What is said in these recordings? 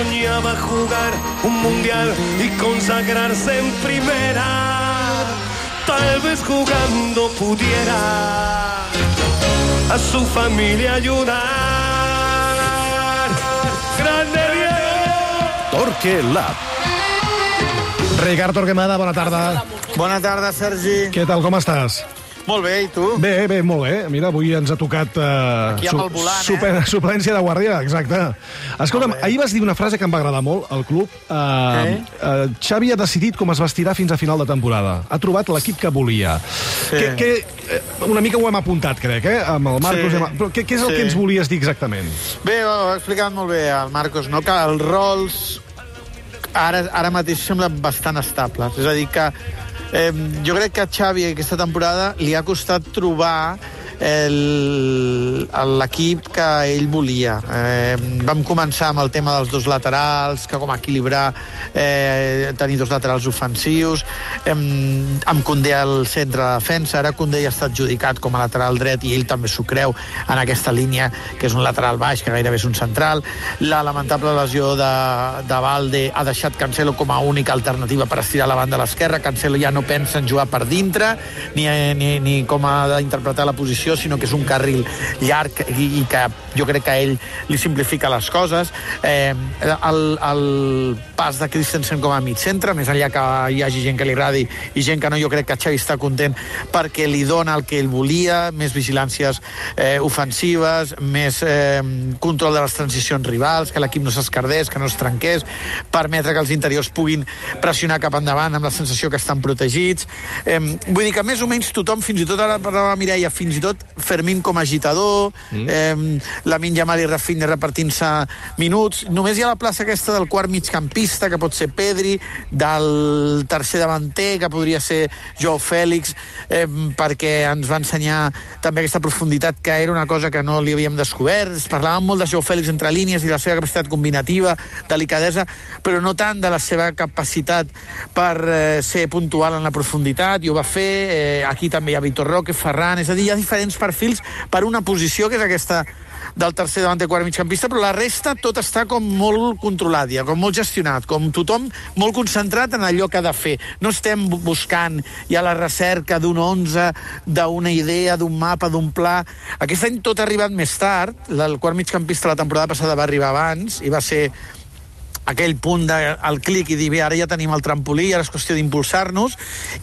soñaba jugar un mundial y consagrarse en primera. Tal vez jugando pudiera a su familia ayudar. ¡Grande Diego! Torque Lab. Ricard Torquemada, bona tarda. Bona tarda, Sergi. Què tal, com estàs? Molt bé, i tu? Bé, bé, molt bé. Mira, avui ens ha tocat... Uh, Aquí amb el volant, super, eh? Suplència de guàrdia, exacte. Escolta'm, ahir vas dir una frase que em va agradar molt al club. Uh, Què? uh, Xavi ha decidit com es vestirà fins a final de temporada. Ha trobat l'equip que volia. Sí. Que, que, eh, una mica ho hem apuntat, crec, eh? Amb el Marcos. Sí. amb- Però què, què és el Sí. que ens volies dir exactament? Bé, ho ha explicat molt bé el Marcos, no? que els rols ara, ara mateix semblen bastant estables. És a dir, que eh, jo crec que a Xavi aquesta temporada li ha costat trobar el- l'equip que ell volia. Eh, vam començar amb el tema dels dos laterals, que com equilibrar, eh, tenir dos laterals ofensius, eh, amb Condé al centre de defensa, ara Condé ja està adjudicat com a lateral dret i ell també s'ho creu en aquesta línia, que és un lateral baix, que gairebé és un central. La lamentable lesió de, de Valde ha deixat Cancelo com a única alternativa per estirar la banda a l'esquerra. Cancelo ja no pensa en jugar per dintre, ni, ni, ni com ha d'interpretar la posició, sinó que és un carril llarg i, i que jo crec que a ell li simplifica les coses. Eh, el, el pas de Christensen com a mig centre, més enllà que hi hagi gent que li agradi i gent que no, jo crec que Xavi està content perquè li dona el que ell volia, més vigilàncies eh, ofensives, més eh, control de les transicions rivals, que l'equip no s'escardés, que no es trenqués, permetre que els interiors puguin pressionar cap endavant amb la sensació que estan protegits. Eh, vull dir que més o menys tothom, fins i tot ara parlava Mireia, fins i tot Fermín com a agitador, mm. eh, la Jamal i Rafinha repartint-se minuts. Només hi ha la plaça aquesta del quart migcampista, que pot ser Pedri, del tercer davanter, que podria ser Joao Fèlix, eh, perquè ens va ensenyar també aquesta profunditat que era una cosa que no li havíem descobert. Es parlàvem molt de Joao Fèlix entre línies i la seva capacitat combinativa, delicadesa, però no tant de la seva capacitat per eh, ser puntual en la profunditat, i ho va fer. Eh, aquí també hi ha Vitor Roque, Ferran, és a dir, hi ha diferents perfils per una posició que és aquesta del tercer davant de quart migcampista, però la resta tot està com molt controlat, ja, com molt gestionat, com tothom molt concentrat en allò que ha de fer. No estem bu- buscant ja la recerca d'un 11, d'una idea, d'un mapa, d'un pla. Aquest any tot ha arribat més tard. El quart migcampista la temporada passada va arribar abans i va ser aquell punt del de, clic i dir, bé, ara ja tenim el trampolí, ara és qüestió d'impulsar-nos,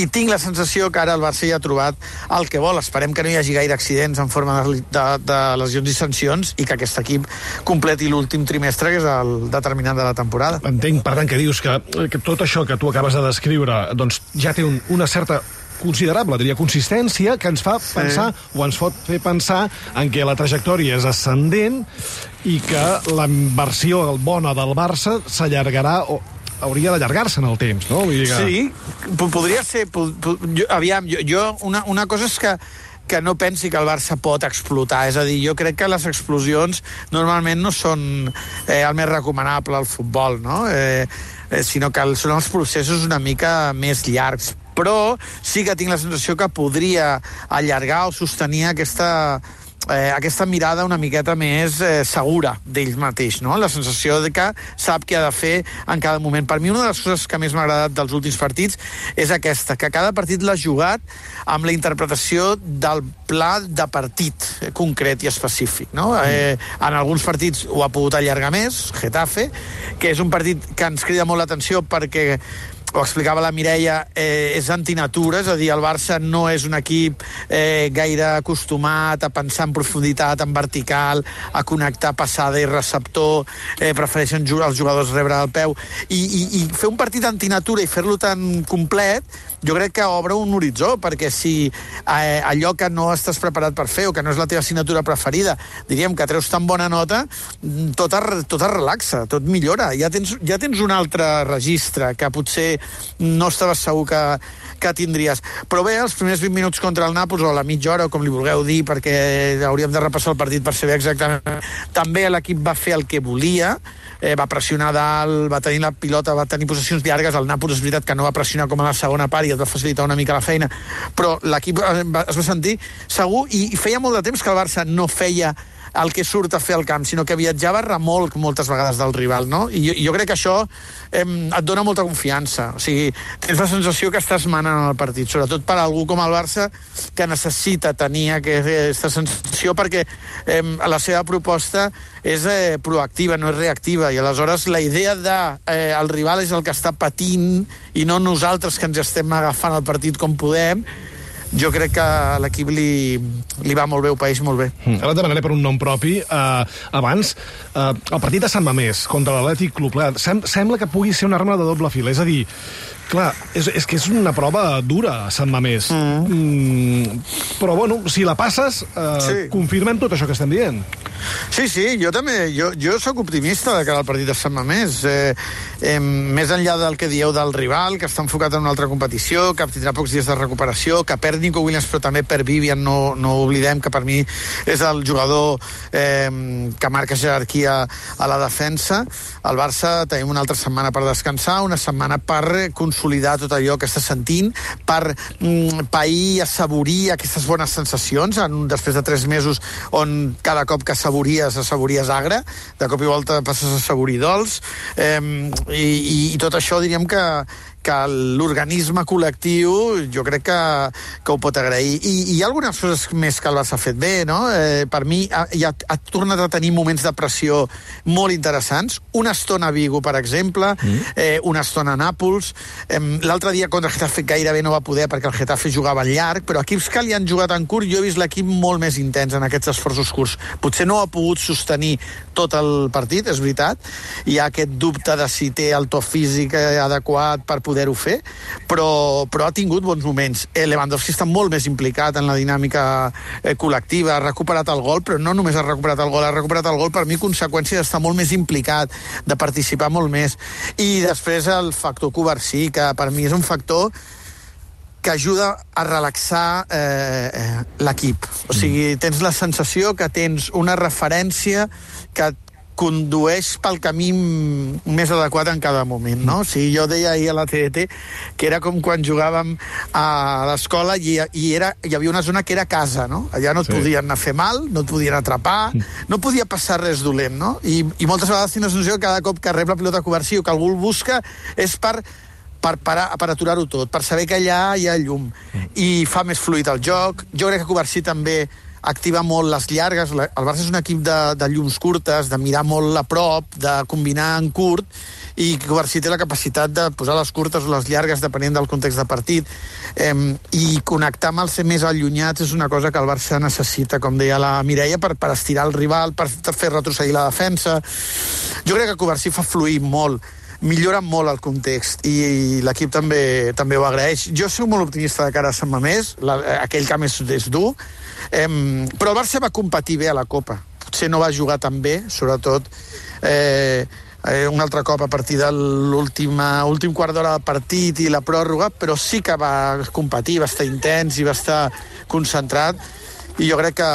i tinc la sensació que ara el Barça ja ha trobat el que vol. Esperem que no hi hagi gaire accidents en forma de, de, de lesions i sancions i que aquest equip completi l'últim trimestre, que és el determinant de la temporada. Entenc, per tant, que dius que, que tot això que tu acabes de descriure doncs, ja té un, una certa considerable, diria, consistència que ens fa pensar, o ens pot fer pensar en què la trajectòria és ascendent i que la versió bona del Barça s'allargarà o hauria d'allargar-se en el temps, no? Vull dir que... Sí, po- podria ser... Po, po, jo, aviam, jo, jo una, una cosa és que que no pensi que el Barça pot explotar. És a dir, jo crec que les explosions normalment no són eh, el més recomanable al futbol, no? Eh, eh, sinó que són els processos una mica més llargs. Però sí que tinc la sensació que podria allargar o sostenir aquesta, eh, aquesta mirada una miqueta més eh, segura d'ell mateix, no? La sensació de que sap què ha de fer en cada moment. Per mi una de les coses que més m'ha agradat dels últims partits és aquesta, que cada partit l'ha jugat amb la interpretació del pla de partit concret i específic, no? Eh, en alguns partits ho ha pogut allargar més, Getafe, que és un partit que ens crida molt l'atenció perquè ho explicava la Mireia, eh, és antinatura, és a dir, el Barça no és un equip eh, gaire acostumat a pensar en profunditat, en vertical, a connectar passada i receptor, eh, prefereixen jugar els jugadors rebre al peu, i, i, i fer un partit antinatura i fer-lo tan complet, jo crec que obre un horitzó, perquè si eh, allò que no estàs preparat per fer o que no és la teva assignatura preferida, diríem que treus tan bona nota, mm, tot es, tot es relaxa, tot millora. Ja tens, ja tens un altre registre que potser no estaves segur que, que tindries. Però bé, els primers 20 minuts contra el Nàpols, o la mitja hora, com li vulgueu dir, perquè hauríem de repassar el partit per saber exactament. També l'equip va fer el que volia, eh, va pressionar dalt, va tenir la pilota, va tenir possessions llargues, el Nàpols és veritat que no va pressionar com a la segona part i et va facilitar una mica la feina, però l'equip eh, es va sentir segur i, i feia molt de temps que el Barça no feia el que surt a fer al camp, sinó que viatjava a remolc moltes vegades del rival, no? I jo, jo crec que això eh, et dona molta confiança. O sigui, tens la sensació que estàs manant el partit, sobretot per a algú com el Barça que necessita tenir aquesta sensació perquè eh, la seva proposta és eh, proactiva, no és reactiva, i aleshores la idea de eh, el rival és el que està patint i no nosaltres que ens estem agafant el partit com podem, jo crec que a l'equip li, li va molt bé, el país molt bé. Mm. Ara et demanaré per un nom propi. Uh, abans, uh, el partit de Sant Mamés contra l'Atlètic Club, sem sembla que pugui ser una arma de doble fil, és a dir, clar, és, és que és una prova dura, Sant Mamés. Mm. Mm, però, bueno, si la passes, uh, sí. confirmem tot això que estem dient. Sí, sí, jo també, jo, jo sóc optimista de cara al partit de Sant Mamés. Eh, eh, més enllà del que dieu del rival, que està enfocat en una altra competició, que tindrà pocs dies de recuperació, que perd Nico Williams, però també per Vivian, no, no oblidem que per mi és el jugador eh, que marca jerarquia a la defensa. Al Barça tenim una altra setmana per descansar, una setmana per consolidar tot allò que està sentint, per mm, pair, assaborir aquestes bones sensacions en, després de tres mesos on cada cop que assabories, assabories agre, de cop i volta passes a assaborir dolç, eh, i, i, i tot això diríem que, que l'organisme col·lectiu jo crec que, que ho pot agrair. I, I hi ha algunes coses més que el Barça ha fet bé, no? Eh, per mi ha, ha, ha tornat a tenir moments de pressió molt interessants. Una estona a Vigo, per exemple, mm. eh, una estona a Nàpols. Eh, L'altre dia contra el Getafe gairebé no va poder perquè el Getafe jugava llarg, però equips que li han jugat en curt, jo he vist l'equip molt més intens en aquests esforços curts. Potser no ha pogut sostenir tot el partit, és veritat. Hi ha aquest dubte de si té el to físic adequat per poder poder-ho fer, però, però ha tingut bons moments. Eh, Lewandowski està molt més implicat en la dinàmica eh, col·lectiva, ha recuperat el gol, però no només ha recuperat el gol, ha recuperat el gol per mi conseqüència d'estar molt més implicat, de participar molt més. I després el factor Covarsí, que per mi és un factor que ajuda a relaxar eh, eh, l'equip. O sigui, tens la sensació que tens una referència que condueix pel camí més adequat en cada moment, no? O sigui, jo deia ahir a la TDT que era com quan jugàvem a l'escola i, i era, hi havia una zona que era casa, no? Allà no et sí. podien anar a fer mal, no et podien atrapar, no podia passar res dolent, no? I, i moltes vegades tens la sensació que cada cop que rep la pilota coberció que algú el busca és per per, parar, per aturar-ho tot, per saber que allà hi ha llum i fa més fluid el joc. Jo crec que Covarsí també activa molt les llargues. El Barça és un equip de, de llums curtes, de mirar molt a prop, de combinar en curt, i Covarsí té la capacitat de posar les curtes o les llargues depenent del context de partit eh, i connectar amb els més allunyats és una cosa que el Barça necessita, com deia la Mireia, per, per estirar el rival, per fer retrocedir la defensa. Jo crec que Covarsí fa fluir molt millora molt el context i, i l'equip també també ho agraeix. Jo soc molt optimista de cara a Sant Mamés, la, aquell camp és, és dur, Eh, però el Barça va competir bé a la Copa. Potser no va jugar tan bé, sobretot eh, eh, un altre cop a partir de l'últim quart d'hora del partit i la pròrroga, però sí que va competir, va estar intens i va estar concentrat i jo crec que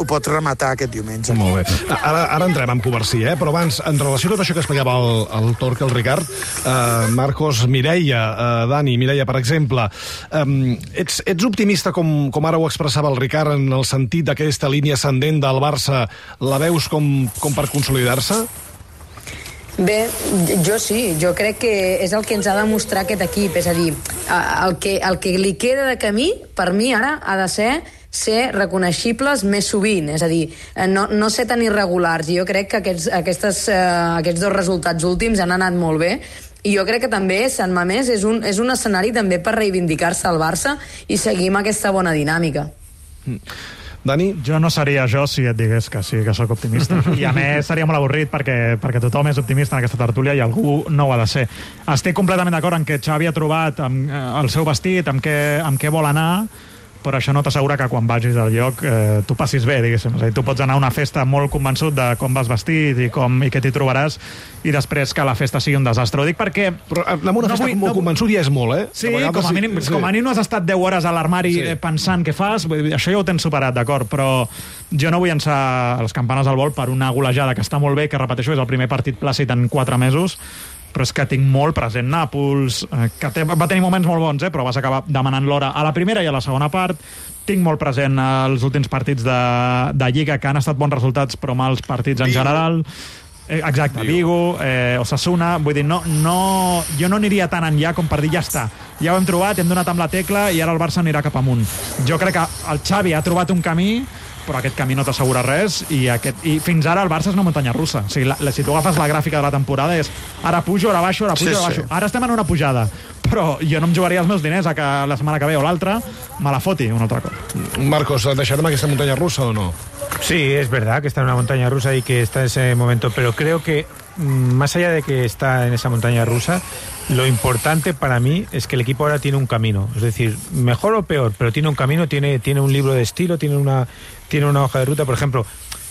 ho pot rematar aquest diumenge. Molt bé. Ara, ara entrem en Covarsí, eh? però abans, en relació a tot això que explicava el, el Torque, el Ricard, eh, Marcos, Mireia, eh, Dani, Mireia, per exemple, eh, ets, ets optimista, com, com ara ho expressava el Ricard, en el sentit d'aquesta línia ascendent del Barça, la veus com, com per consolidar-se? Bé, jo sí, jo crec que és el que ens ha de mostrar aquest equip, és a dir, el que, el que li queda de camí, per mi ara, ha de ser ser reconeixibles més sovint, és a dir, eh, no, no ser tan irregulars. I jo crec que aquests, aquestes, eh, aquests dos resultats últims han anat molt bé i jo crec que també Sant Mamés és un, és un escenari també per reivindicar-se al Barça i seguir amb aquesta bona dinàmica. Mm. Dani? Jo no seria jo si et digués que sí, que sóc optimista. I a més seria molt avorrit perquè, perquè tothom és optimista en aquesta tertúlia i algú no ho ha de ser. Estic completament d'acord en que Xavi ha trobat amb, eh, el seu vestit, amb què, amb què vol anar, però això no t'assegura que quan vagis al lloc eh, tu passis bé, diguéssim. És a dir, tu pots anar a una festa molt convençut de com vas vestit i, com, i què t'hi trobaràs i després que la festa sigui un desastre. Ho dic perquè... Però eh, anar a una no festa vull, molt no... convençut ja és molt, eh? Sí, com a, mínim, sí. com a mínim no has estat 10 hores a l'armari sí. pensant què fas, això ja ho tens superat, d'acord, però jo no vull llançar les campanes al vol per una golejada que està molt bé, que repeteixo, és el primer partit plàcid en 4 mesos, però és que tinc molt present Nàpols, eh, que té, va tenir moments molt bons, eh, però vas acabar demanant l'hora a la primera i a la segona part. Tinc molt present els últims partits de, de Lliga, que han estat bons resultats, però mals partits en general. Eh, exacte, Vigo, eh, Osasuna, vull dir, no, no, jo no aniria tan enllà com per dir ja està, ja ho hem trobat, hem donat amb la tecla i ara el Barça anirà cap amunt. Jo crec que el Xavi ha trobat un camí però aquest camí no t'assegura res i, aquest, i fins ara el Barça és una muntanya russa. O sigui, la, la, si tu agafes la gràfica de la temporada és ara pujo, ara baixo, ara pujo, Sí, ara sí. baixo. Ara estem en una pujada, però jo no em jugaria els meus diners a que la setmana que ve o l'altra me la foti un altre cop. Marcos, deixarem aquesta muntanya russa o no? Sí, es verdad que está en una montaña rusa y que está en ese momento, pero creo que mm, más allá de que está en esa montaña rusa, lo importante para mí es que el equipo ahora tiene un camino. Es decir, mejor o peor, pero tiene un camino, tiene, tiene un libro de estilo, tiene una, tiene una hoja de ruta. Por ejemplo,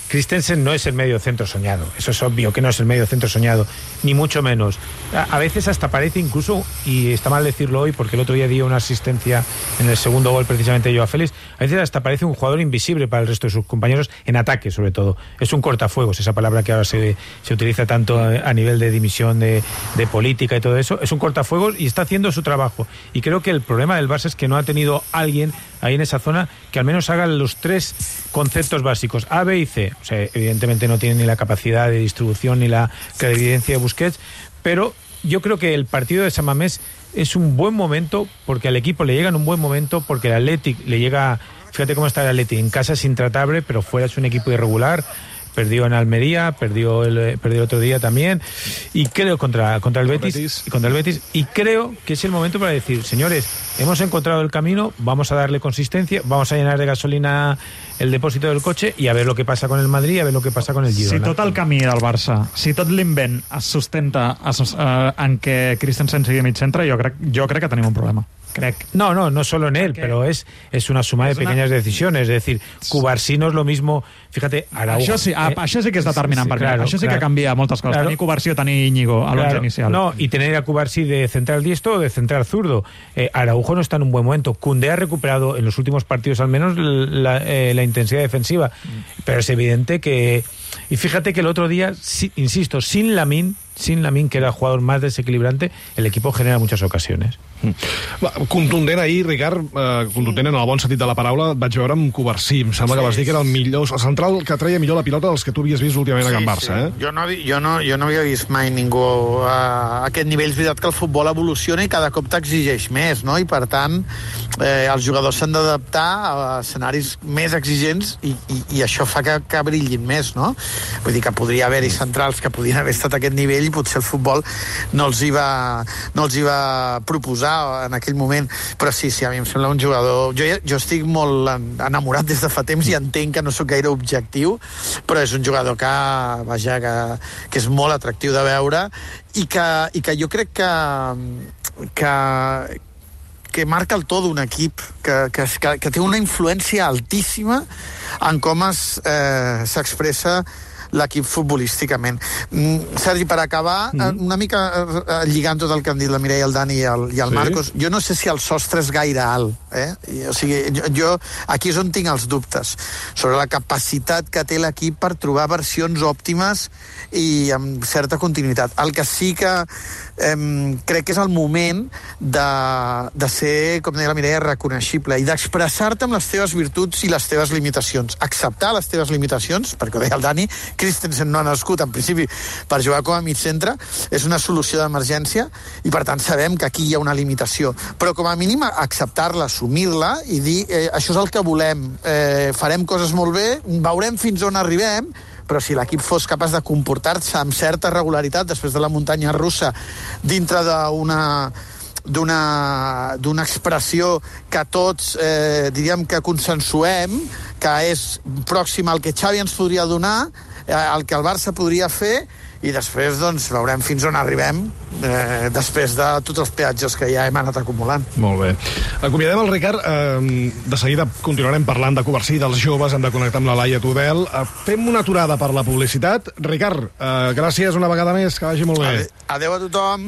Christensen no es el medio centro soñado. Eso es obvio que no es el medio centro soñado, ni mucho menos. A, veces hasta parece incluso, y está mal decirlo hoy porque el otro día dio una asistencia en el segundo gol precisamente yo a Félix, a veces hasta parece un jugador invisible para el resto de sus compañeros en ataque sobre todo. Es un cortafuegos, esa palabra que ahora se, se utiliza tanto a, a nivel de dimisión de, de política y todo eso. Es un cortafuegos y está haciendo su trabajo. Y creo que el problema del Barça es que no ha tenido alguien ahí en esa zona que al menos haga los tres conceptos básicos, A, B y C. O sea, evidentemente no tiene ni la capacidad de distribución ni la clarividencia de Busquets, pero yo creo que el partido de San Mamés es un buen momento porque al equipo le llega en un buen momento porque el Athletic le llega, fíjate cómo está el Athletic, en casa es intratable, pero fuera es un equipo irregular. Perdió en Almería, perdió el, eh, perdió el otro día también. Y creo contra, contra el Betis, Betis. y contra el Betis. Y creo que es el momento para decir, señores, hemos encontrado el camino, vamos a darle consistencia, vamos a llenar de gasolina el depósito del coche y a ver lo que pasa con el Madrid a ver lo que pasa con el Si Girona. tot el camí del Barça, si tot l'invent es sustenta es, eh, en què Christensen sigui mig centre, jo crec, jo crec que tenim un problema. No, no, no solo en él, pero es, es una suma de una- pequeñas decisiones. Es decir, Cubarsí no es lo mismo. Fíjate, Araujo. Això sí, eh, això sí que és determinant sí, per mi. claro, això sí que canvia moltes coses. Claro. Tenir Coversió, tenir Íñigo a l'11 Claro, inicial. No, y tener a Cubarsí de central diestro o de central zurdo. Eh, Araujo no está en un buen momento. Cundé ha recuperado en los últimos partidos al menos la, eh, la intensidad defensiva. Pero es evidente que... Y fíjate que el otro día, sí, insisto, sin Lamin, sin Lamin, que era el jugador más desequilibrante, el equipo genera muchas ocasiones. Va, contundent ahir, Ricard, eh, contundent en el bon sentit de la paraula, et vaig veure amb Covarsí. Em sembla que vas dir que era el millor, el central que treia millor la pilota dels que tu havies vist últimament a Can Barça, eh? Jo no, jo, no, jo no havia vist mai ningú a aquest nivell. És veritat que el futbol evoluciona i cada cop t'exigeix més, no? I per tant, eh, els jugadors s'han d'adaptar a escenaris més exigents i, i, i això fa que, que brillin més, no? Vull dir que podria haver-hi centrals que podien haver estat a aquest nivell i potser el futbol no els hi va, no els hi va proposar en aquell moment. Però sí, sí, a mi em sembla un jugador... Jo, jo estic molt en- enamorat des de fa temps i entenc que no sóc gaire objectiu, però és un jugador que, vaja, que, que és molt atractiu de veure i que, i que jo crec que, que, que marca el to d'un equip, que, que, que, té una influència altíssima en com es, eh, s'expressa l'equip futbolísticament. Mm, Sergi, per acabar, mm una mica eh, eh, lligant tot el que han dit la Mireia, el Dani i el, i el Sí. Marcos, jo no sé si el sostre és gaire alt. Eh? I, o sigui, jo, jo aquí és on tinc els dubtes sobre la capacitat que té l'equip per trobar versions òptimes i amb certa continuïtat. El que sí que eh, crec que és el moment de, de ser, com deia la Mireia, reconeixible i d'expressar-te amb les teves virtuts i les teves limitacions. Acceptar les teves limitacions, perquè ho deia el Dani, Christensen no ha nascut en principi per jugar com a mig centre, és una solució d'emergència i per tant sabem que aquí hi ha una limitació. Però com a mínim acceptar-la, assumir-la i dir eh, això és el que volem, eh, farem coses molt bé, veurem fins on arribem, però si l'equip fos capaç de comportar-se amb certa regularitat després de la muntanya russa dintre d'una d'una expressió que tots eh, diríem que consensuem que és pròxima al que Xavi ens podria donar el que el Barça podria fer i després doncs veurem fins on arribem eh, després de tots els peatges que ja hem anat acumulant. Molt bé. Acomiadem el Ricard. Eh, de seguida continuarem parlant de Covarsí, dels joves, hem de connectar amb la Laia Tudel. Eh, fem una aturada per la publicitat. Ricard, eh, gràcies una vegada més, que vagi molt bé. Adeu a tothom.